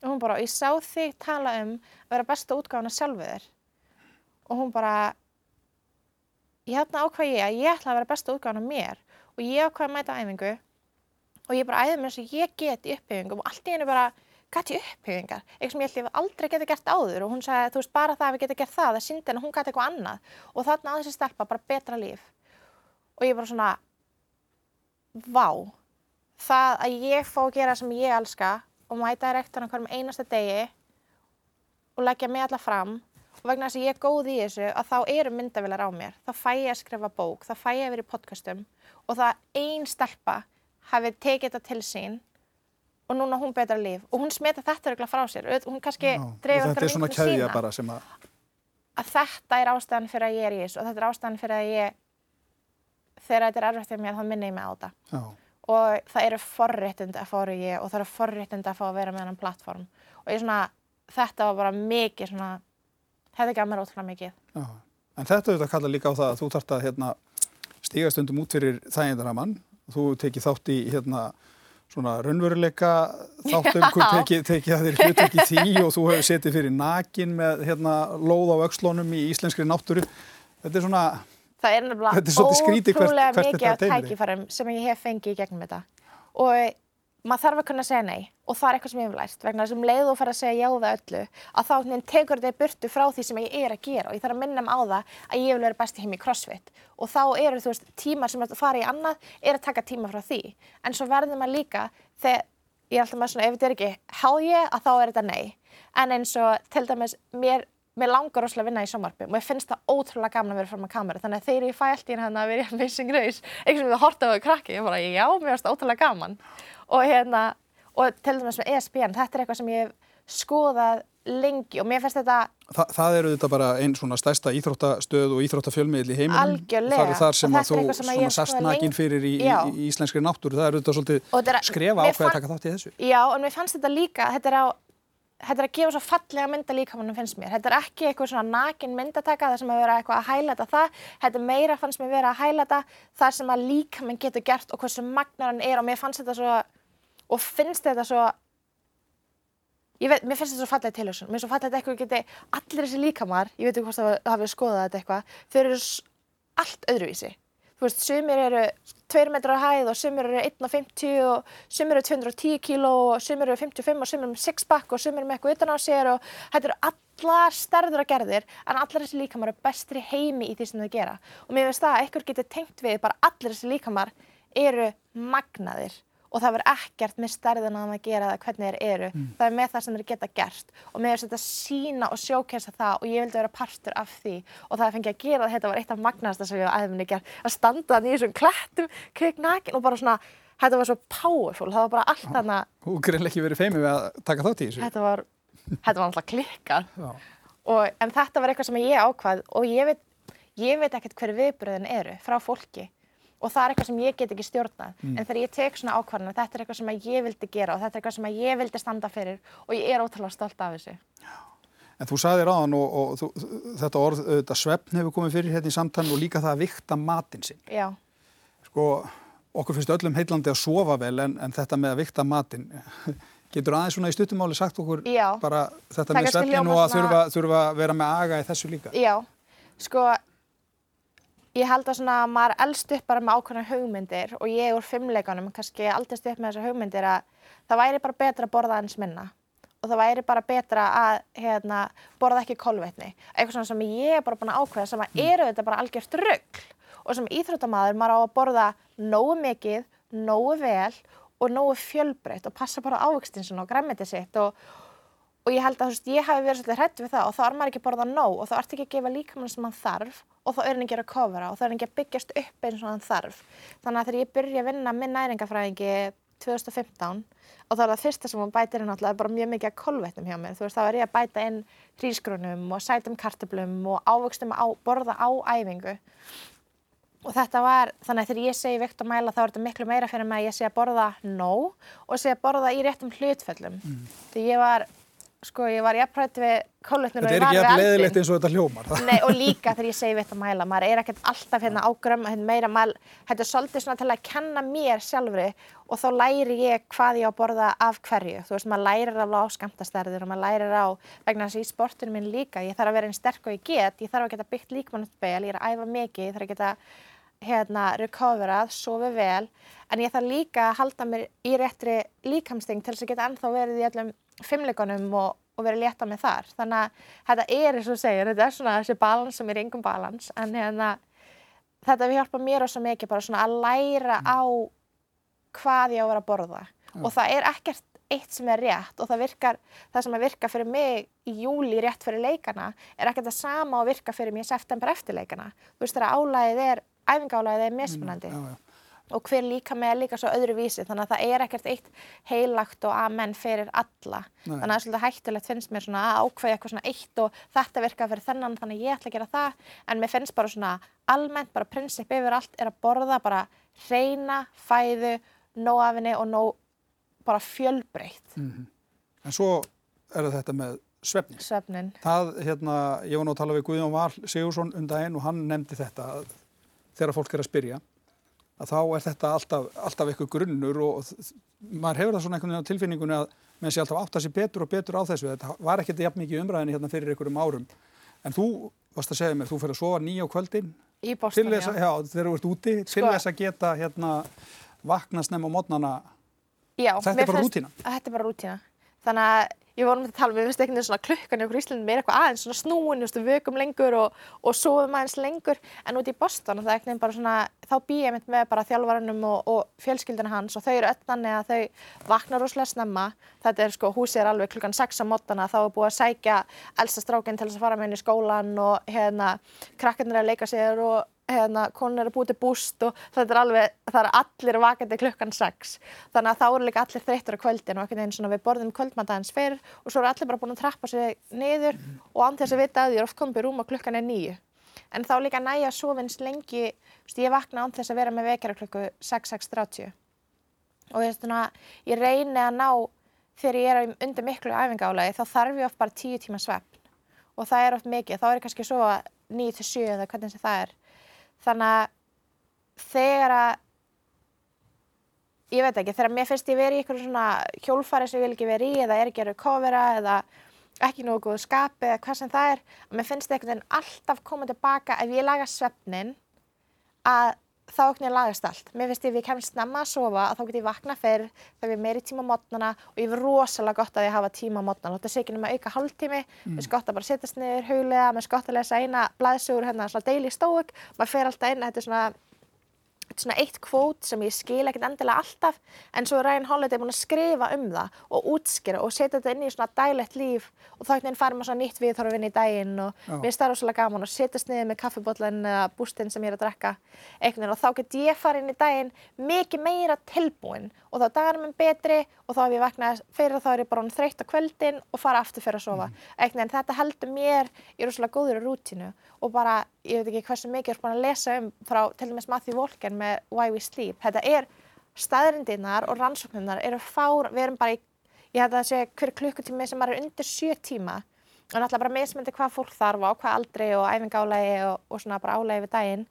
og hún bara, ég sá þig tala um að vera besta útgáfana sjálfu þér. Og hún bara ég hérna ákvað ég að ég ætla að vera besta útgáfana mér og ég ákvað að mæta æfingu og ég bara æði mér eins og ég get í upphefingum og allt í hennu bara gæti upphefingar, eitthvað sem ég held ég aldrei geti gert áður og hún sagði, þú veist, bara það að við getum gert það, það síndi henni hún gæti eitthvað annað. Og þarna að þessi stelpa bara betra líf. Og ég bara svona vá það að ég fá að gera sem ég elska og mæta í rektorna hverjum einasta degi og leggja mig alla fram og vegna þess að ég er góð í þessu að þá eru myndavilar á mér. Þá fæ ég að skrifa bók, þá fæ ég að vera í podcastum og það ein stelpa hafi tekið þetta til sín og núna hún betra líf. Og hún smeta þetta örugglega frá sér. Hún kannski dreifur einhverjum
keðja
sína
að,
að þetta er ástæðan fyrir að ég er í þessu. Og þetta er ástæðan fyrir að ég þegar þetta er erfitt fyrir mér þá minni ég mig á þetta. Og það eru forréttindi að vera ég og það eru forréttindi að fá að vera með hann plattform og ég svona, þetta var bara mikið svona, þetta gaf mér ótrúlega mikið.
Já. En þetta auðvitað kalla líka á það að þú þarft að hérna, stíga stundum út fyrir þægindaramann. Þú tekið þátt í hérna, svona raunveruleika þáttum, þú tekið, tekið að þér hlutek í því og þú hefur setið fyrir nakin með hérna, lóð á öxlónum í íslenskri náttúru. Þetta er svona,
það er
svolítið skrítið hvert-
ótrúlega
hvert
mikið af tækifærum sem ég hef fengið í gegnum þetta. Og maður þarf að kunna segja nei. Og það er eitthvað sem ég hef lært vegna þess að um leið og fara að segja já við öllu að þá tekur þetta burtu frá því sem ég er að gera. Og ég þarf að minna mig á það að ég vil vera besti heim í crossfit. Og þá eru þú veist tímar sem fara í annað er að taka tíma frá því. En svo verður maður líka þegar ég er alltaf með svona ef þetta er ekki há ég að þá er þetta nei. En eins og til dæmis mér mér langar rosalega að vinna í sjónvarpi og mér finnst það ótrúlega gaman að vera fram að kameru þannig að þegar ég fæ allt í hérna að vera í Amazing Race eitthvað sem við horta á því krakki ég bara já, mér finnst það ótrúlega gaman og hérna, og til dæmis með ESPN þetta er eitthvað sem ég hef skoðað lengi og mér finnst þetta
það, það eru þetta bara einn svona stærsta íþróttastöð og íþróttafjölmiðl í heiminum.
Algjörlega.
Það er þar sem að þú
sem að
svona sast nakin fyrir í, í, í íslenskri náttúru. Það eru þetta svolítið
er-
skrefa ákveð að
fann-
taka þátt í þessu.
Já, en mér fannst þetta líka, þetta er, á, þetta er að gefa svo fallega mynda líkamannum finnst mér. Þetta er ekki eitthvað svona nakin myndataka, það sem að vera eitthvað að hælæta það. Þetta er meira fannst mér vera að hælæta það sem að líkaminn getur gert og hversu magnar hann er og mér fannst þetta svo, og finnst þetta svo, veit, mér finnst þetta svo fallega tilhjóðsson. Mér finnst svo fallega þetta eitthvað geti, allir þessi líkamar, ég veit ekki hvort það hafið skoðað þetta eitthvað, þau eru allt öðruvísi. Þú veist, sumir eru 2 metrar á hæð og sumir eru 1,50 og sumir eru 210 kíló og sumir eru 55 og sumir eru með sixpack og sumir eru með eitthvað utan á sér og þetta eru allar stærður að gerðir en allar þessi líkamar eru bestri heimi í því sem þau gera. Og mér finnst það að eitthvað getur tengt við bara allir þessi líkamar eru magnaðir og það verður ekkert með stærðina að gera það hvernig þeir eru. Það er með það sem þeir geta gert og mér finnst þetta sína og sjókessa það og ég vildi vera partur af því og það að fengi að gera þetta var eitt af magnaðasta sem ég aðeins gert, að standa þannig í þessum klættum, kveik nakin og bara svona, þetta var svo powerful, það var bara allt þarna,
Þú greinlega ekki verið feimið við að taka þátt í þessu.
þetta var, þetta var alltaf klikkað.
Já.
og, en þetta var eitthvað sem ég ákvað og ég veit, ég veit og það er eitthvað sem ég get ekki stjórnað en þegar ég tek svona ákvarðan þetta er eitthvað sem ég vildi gera og þetta er eitthvað sem ég vildi standa fyrir og ég er ótrúlega stolt af þessu
En þú sagði ráðan og, og þú, þetta orð, þetta svefn hefur komið fyrir hérna í samtalen og líka það að vikta matinn sinn.
já,
Sko, okkur finnst öllum heillandi að sofa vel en, en þetta með að vikta matinn, <laughs> getur aðeins svona í stuttumáli sagt okkur
Já.
bara þetta
Það
með svefnin og að þurfa, þurfa vera með aga í þessu líka?
já sko ég held að svona maður elst upp bara með ákveðna hugmyndir og ég úr fimmleikanum kannski aldrei upp með þessar hugmyndir að það væri bara betra að borða eins minna og það væri bara betra að hérna, borða ekki kolvetni. Eitthvað svona sem ég er bara búin að ákveða sem að mm. eru þetta bara algjört röggl og sem íþróttamaður maður á að borða nógu mikið, nógu vel og nógu fjölbreytt og passa bara ávöxtinsinn og græmitið sitt og, og ég held að þú veist, ég hafi verið svolítið hrætt við það og þá er maður ekki að borða nóg og þá ert ekki að gefa líkamann sem hann þarf og þá er hann ekki að kofra og þá er hann ekki að byggjast upp eins og hann þarf. Þannig að þegar ég byrja að vinna minn næringafræðingi 2015 og þá er það fyrsta sem hún bætir inn alltaf bara mjög mikið að kolvetnum hjá mér. Þú veist, þá er ég að bæta inn hrísgrunum og sætum kartablum og ávöxtum að borða á æfingu. Og þetta var, þannig að þegar ég segi vikt og mæla þá er þetta miklu meira fyrir mig að ég sé að borða nóg og sé að borða í réttum hlutföllum. Mm. Því ég var sko ég var jafnrætt við kólvetnir
og ég var við eldin. Þetta er ekki jafn leðilegt eins og þetta hljómar.
Nei og líka þegar ég segi við þetta mæla, maður er ekkert alltaf hérna ágrömm, hérna meira mæl, þetta er svolítið svona til að kenna mér sjálfri og þá læri ég hvað ég á að borða af hverju. Þú veist maður lærir alveg á skamtastærður og maður lærir á, vegna þess að í sportunum minn líka, ég þarf að vera einn sterk og ég get, ég þarf að geta byggt líkmannuttbeil, ég er að æfa mikið, ég þarf að geta hérna recoverað, sofið vel, en ég þarf líka að halda mér í réttri líkamsting til þess að geta ennþá verið í allum fimmleikonum og, og verið létta með þar. Þannig að þetta er eins og segir, þetta er svona þessi balans sem er yngum balans en hérna, þetta við hjálpa mér ós að mikið bara svona að læra á hvað ég á að vera að borða mm. og það er ekkert eitt sem er rétt og það virkar, það sem að virka fyrir mig í júli rétt fyrir leikana er ekkert það sama að virka fyrir mig í september eftir leikana. Þú veist þegar álæðið er, æfingálæðið er mismunandi. Mm, já, já og hver líka með líka svo öðru vísi þannig að það er ekkert eitt heilagt og amen fyrir alla Nei. þannig að það er svolítið hættulegt finnst mér svona að ákveða eitthvað svona eitt og þetta virka fyrir þennan þannig ég ætla að gera það en mér finnst bara svona almennt bara prinsip yfir allt er að borða bara reyna, fæðu nóafinni og nó bara fjölbreytt
mm -hmm. En svo er þetta með svefnin.
Svefnin.
Það, hérna, ég var nú að tala við Guðjón Val Sigursson um daginn og hann nefndi þetta þegar fólk er að spyrja að þá er þetta alltaf, alltaf eitthvað grunnur og maður hefur það svona einhvern veginn á tilfinningunni að menn sé alltaf átt að sé betur og betur á þessu. Þetta var ekkert jafn mikið umræðinni hérna fyrir einhverjum árum. En þú varst að segja mér, þú fyrir að sofa nýja á kvöldin.
Í Boston,
já. Já, þegar þú ert úti, sko, til þess að geta hérna vakna snem á mótnana.
Já.
Þetta er bara rútína.
Þetta er bara rútína. Þannig að ég vorum að tala, við finnst ekki svona klukkan í okkur Íslandin með eitthvað aðeins svona snúin, við vökum lengur og, og sofum aðeins lengur. En út í Boston það er ekkert bara svona, þá býð ég mitt með bara þjálfvarunum og, og fjölskyldina hans og þau eru öll þannig að þau vakna rosalega snemma, þetta er sko, húsið er alveg klukkan 6 á mótana, þá er búið að sækja elsta strákinn til þess að fara með henni í skólan og hérna, krakkarnir að leika sér og hérna, konur eru búið til búst og þetta er alveg, það er allir vakandi klukkan 6. Þannig að þá eru líka allir þreyttur á kvöldin og ekkert einn svona við borðum kvöldmataðins fyrr og svo eru allir bara búin að trappa sig niður mm. og án þess að vita að því er oft komið í rúm og klukkan er nýju. En þá líka næja sofins lengi, veist, ég vakna án þess að vera með vekjara klukku 6-6.30 og veist, svona, ég reyni að ná þegar ég er undir miklu æfingálaði þá þarf ég oft bara 10 tíma svefn og það er oft mikið, þá er ég kannski svo 9-7 eða hvernig það er þannig að þegar að ég veit ekki, þegar mér finnst ég verið í eitthvað svona hjólfari sem ég vil ekki verið í eða er ekki að recovera eða ekki nógu góðu skapi eða hvað sem það er og mér finnst þetta einhvern veginn alltaf koma tilbaka ef ég laga svefnin að þá okkur ég lagast allt. Mér finnst ef ég kemst snemma að sofa að þá get ég vakna fyrr, þá er ég meiri tíma á mótnana og ég er rosalega gott að ég hafa tíma á mótnana. Þetta sé ekki um að auka hálftími, mm. mér gott að bara setjast niður, huglega, mér gott að lesa eina blæðsugur hérna svona daily stoic, maður fer alltaf inn, þetta er svona svona eitt kvót sem ég skil ekkert endilega alltaf en svo er Ryan Holiday búin að skrifa um það og útskýra og setja þetta inn í svona daglegt líf og þá ekkert farir maður svona nýtt við þarf að vinna í daginn og Já. mér starf svolítið gaman og setjast niður með kaffibotlan eða bústinn sem ég er að drekka eitthvað og þá get ég farið inn í daginn mikið meira tilbúin og þá er dagarinn minn betri og þá hef ég vaknað fyrir þá er ég bara þreytt á kvöldin og fara aftur fyrir að sofa mm. eitthvað en þetta heldur mér í rosalega góður rútínu og bara, ég veit ekki hversu mikið er búin að lesa um frá til dæmis Matthew Walken með Why We Sleep. Þetta er staðrindirnar og rannsóknirnar eru fár, við erum bara í, ég hætti að segja hver klukkutími sem er undir sjö tíma og náttúrulega bara mismyndi hvað fólk þarf á, hvað aldrei og æfingálægi og, og svona bara álægi við daginn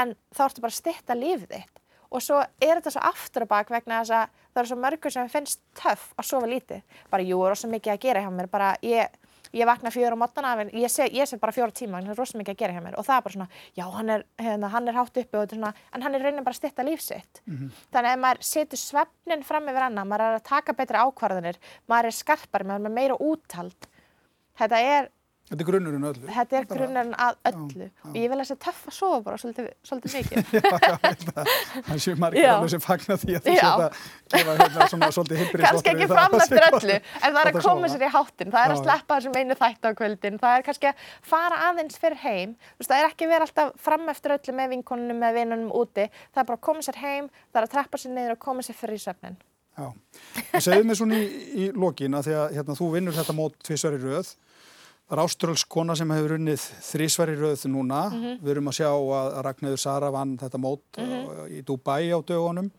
en þá ertu bara að stitta lífið þitt og svo er þetta svo aftur og bak vegna þess að það eru svo mörgur sem finnst töff að sofa lítið. Bara jú, er ósað mikið að gera hjá mér, bara ég ég vakna fjóra á mótana en ég sé, ég sé bara fjóra tíma en það er rosa mikið að gera hjá mér. Og það er bara svona, já hann er, hérna, hann er hátt uppi og þetta er svona, en hann er raunin bara að stytta lífsitt þannig að ef maður setur svefnin fram yfir annað, maður er að taka betri ákvarðanir maður er skarpari, maður er meira úthald. Þetta er
Þetta er grunnurinn öllu.
þetta er grunnurinn að öllu og ég vil að þessi töff að sofa bara svolítið, svolítið mikið <laughs>
Já, já, að það sé margir
Já.
alveg sem fagna því að þú
Já.
sé að gefa hérna svona svolítið heilbrið
kannski ekki fram eftir öllu en það er að koma sér í háttin það er að
Já.
sleppa þessum einu þætti á kvöldin það er kannski að fara aðeins fyrir heim veist, það er ekki verið alltaf fram eftir öllu með vinkonunum með vinunum úti það er bara að koma sér heim, það er að og
Já, en segðu mig svona í, í lokin að því að hérna, þú vinnur þetta mót tvisvar í röð. Það er áströls kona sem hefur unnið þrísvar í röð núna.
Mhm.
Við erum að sjá að Ragnhildur Sara vann þetta mót uh, í Dubai á dögunum.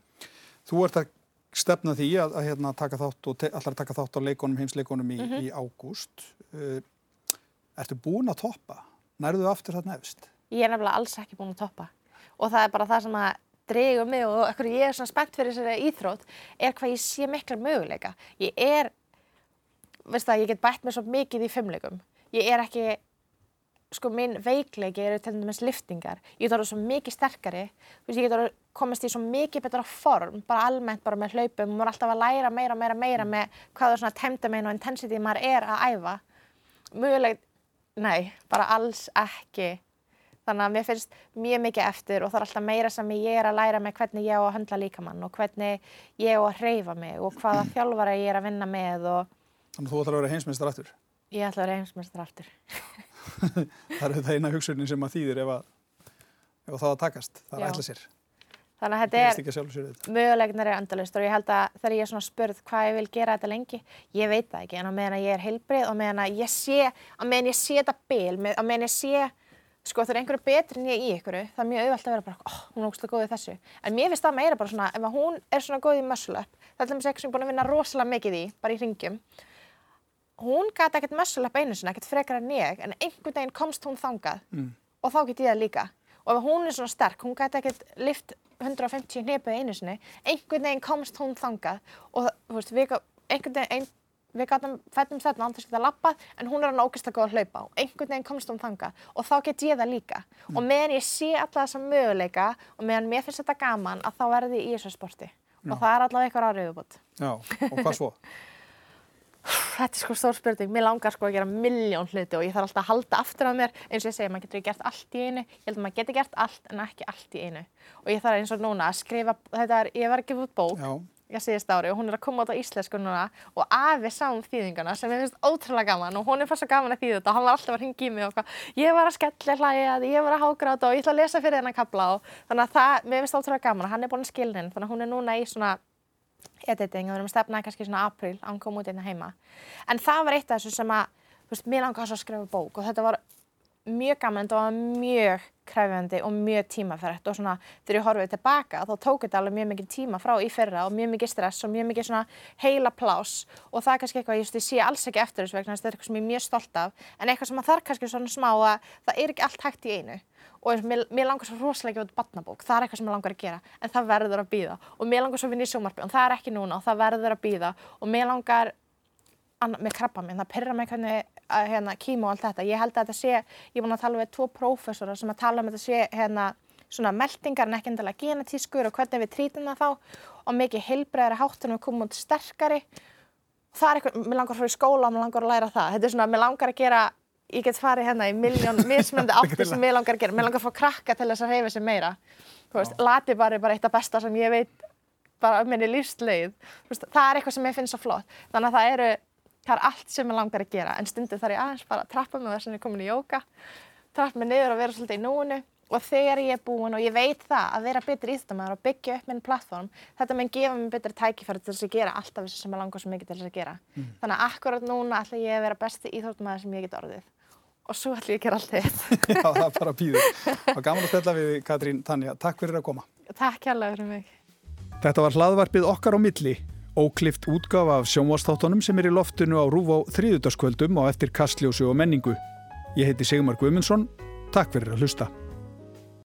Þú ert að stefna því að, að hérna, taka þátt og allar taka þátt á leikonum, heimsleikonum í,
Mhm.
í ágúst. Uh, ertu búin að toppa? Nærðu aftur það nefst?
ég er nefnilega alls ekki búin að toppa og það er bara það sem að dregur mig og ekkur ég er svona spennt fyrir þessari íþrótt er hvað ég sé mikla möguleika ég er veist það, ég get bætt mér svo mikið í fimmleikum ég er ekki sko minn veikleiki eru til dæmis liftingar ég get orðið svo mikið sterkari. Þú veist, ég get orðið komast í svo mikið betra form bara almennt bara með hlaupum. Og maður er alltaf að læra meira, meira, meira með hvað það svona temdamein og intensity maður er að æfa. Mögulegt, nei, bara alls ekki. Þannig að mér finnst mjög mikið eftir og það er alltaf meira sem ég er að læra með hvernig ég á að höndla líkamann og hvernig ég á að hreyfa mig og hvaða <clears throat> þjálfara ég er að vinna með og
Þannig að þú ætlar að vera heimsmeistar aftur.
Ég ætla að vera heimsmeistar aftur <laughs>
Það er þetta eina hugsunin sem að þýðir ef, að, ef að það að takast. Það er ætla sér.
þannig að
Það
þetta
er
er möguleiknar er endalist og ég held að þegar ég er svona spurð hvað ég vil gera þetta lengi, ég veit það ekki en á meðan ég er heilbrið og meðan ég sé á meðan ég sé þetta bil, með- á meðan ég sé sko þegar einhverju betri en ég í einhverju það er mjög auðvelt að vera bara, oh, hún er ógstlega góð í þessu en mér finnst það meira bara svona, ef hún er svona góð í muscle up, það er til dæmis eitthvað sem ég er búin að vinna rosalega mikið í, bara í ringjum hún gæti ekkert muscle up einu sinni, ekkert frekar en ég en einhvern veginn komst hún þangað.
Mm.
og þá get ég það líka. Og ef hún er svona sterk, hún gæti ekkert lift 150 hnipið einu sinni einhvern veginn komst hún þangað. Og þú veist, við, einhvern veginn ein, við gátum fættum þetta án þess að geta lappað en hún er hann ógeðslega góð að hlaupa og einhvern veginn komst hún þangað. Og þá get ég það líka. Og meðan ég sé alla þessa möguleika og meðan mér finnst þetta gaman að þá verði ég í þessu sporti. Og það er allavega eitthvað viðbútt
Já, og hvað svo? <laughs>
þetta er sko stór spurning, mér langar sko að gera miljón hluti og ég þarf alltaf að halda aftur af mér. Eins og ég segi, maður getur gert allt í einu. Ég held að maður getur gert allt en ekki allt í einu. Og ég þarf eins og núna að skrifa þetta er, ég var að gefa út bók
Já,
ég síðast ári og hún er að koma út á íslensku núna og afi sá um þýðingana sem ég finnst ótrúlega gaman og hún er fast svo gaman að þýða þetta og hann var alltaf að ringa í mig og hvað ég var að skella hlæja, ég var að hágráta og ég ætla að editing og við erum að stefna kannski svona april hann kom út einna heima. En það var eitt af þessu sem að þú veist, mér langar svo að skrifa bók og þetta var mjög gaman, þetta var mjög krefjandi og mjög tímafært og svona þegar ég horfið tilbaka þá tók þetta alveg mjög mikið tíma frá í fyrra og mjög mikið stress og mjög mikið svona heila plás og það er kannski eitthvað, ég, sé alls ekki eftir þessu vegna þetta er eitthvað sem ég er mjög stolt af en eitthvað sem að þarf kannski svona smá að það er ekki allt hægt í einu. Og mér, mér langar svo rosalega ekki út barnabók, það er eitthvað sem mér langar að gera en það verður að býða og mér langar svo vinna í sjómarbi og það er ekki núna og það verður að býða og mér langar með krabba minn, það pyrra mig hvernig að, hérna, kíma og allt þetta, ég held að þetta sé ég er búin að tala við tvo prófessora sem að tala um þetta sé hérna, svona meldingar en ekki endilega genetískur og hvernig við trítum það þá. Og mikið heilbreiðari háttunum við komum út sterkari. Það er eitthvað, mér langar að fara í skóla og mér langar að læra það, þetta er svona, mér langar að gera ég get farið hérna í miljón <laughs> mismöndi áttir sem mér langar að gera, mér langar að fá krakka til þess að reyfa sig meira. Þú veist, lati bara er bara eitt af besta sem ég veit bara um minni lífsleið. Það er eitthvað sem ég finn svo flott. Þannig að það eru, það er allt sem ég langar að gera en stundum þarf ég aðeins bara að trappa mig þess að ég er komin í jóka trappa mig niður og vera svolítið í núinu. Og þegar ég er búin og ég veit það að vera betri íþjóttamæður og byggja upp minn plattform þetta mun gefa mér betri tækifæri til þess að gera alltaf þessu sem ég langar svo mikið til þess að gera. Þannig að akkurat núna ætla ég að vera besti íþjóttamæður sem ég get orðið. Og svo ætla ég að gera allt þitt <laughs>
já, það er bara býður. Og gaman að spilla við Katrín Tanja. Takk fyrir að koma.
Takk hérlega
óklift útgafa af sjónvastáttunum sem er í loftinu á Rúf á þriðutaskvöldum og eftir kastljósu og menningu. Ég heiti Sigmar Guimundsson, takk fyrir að hlusta.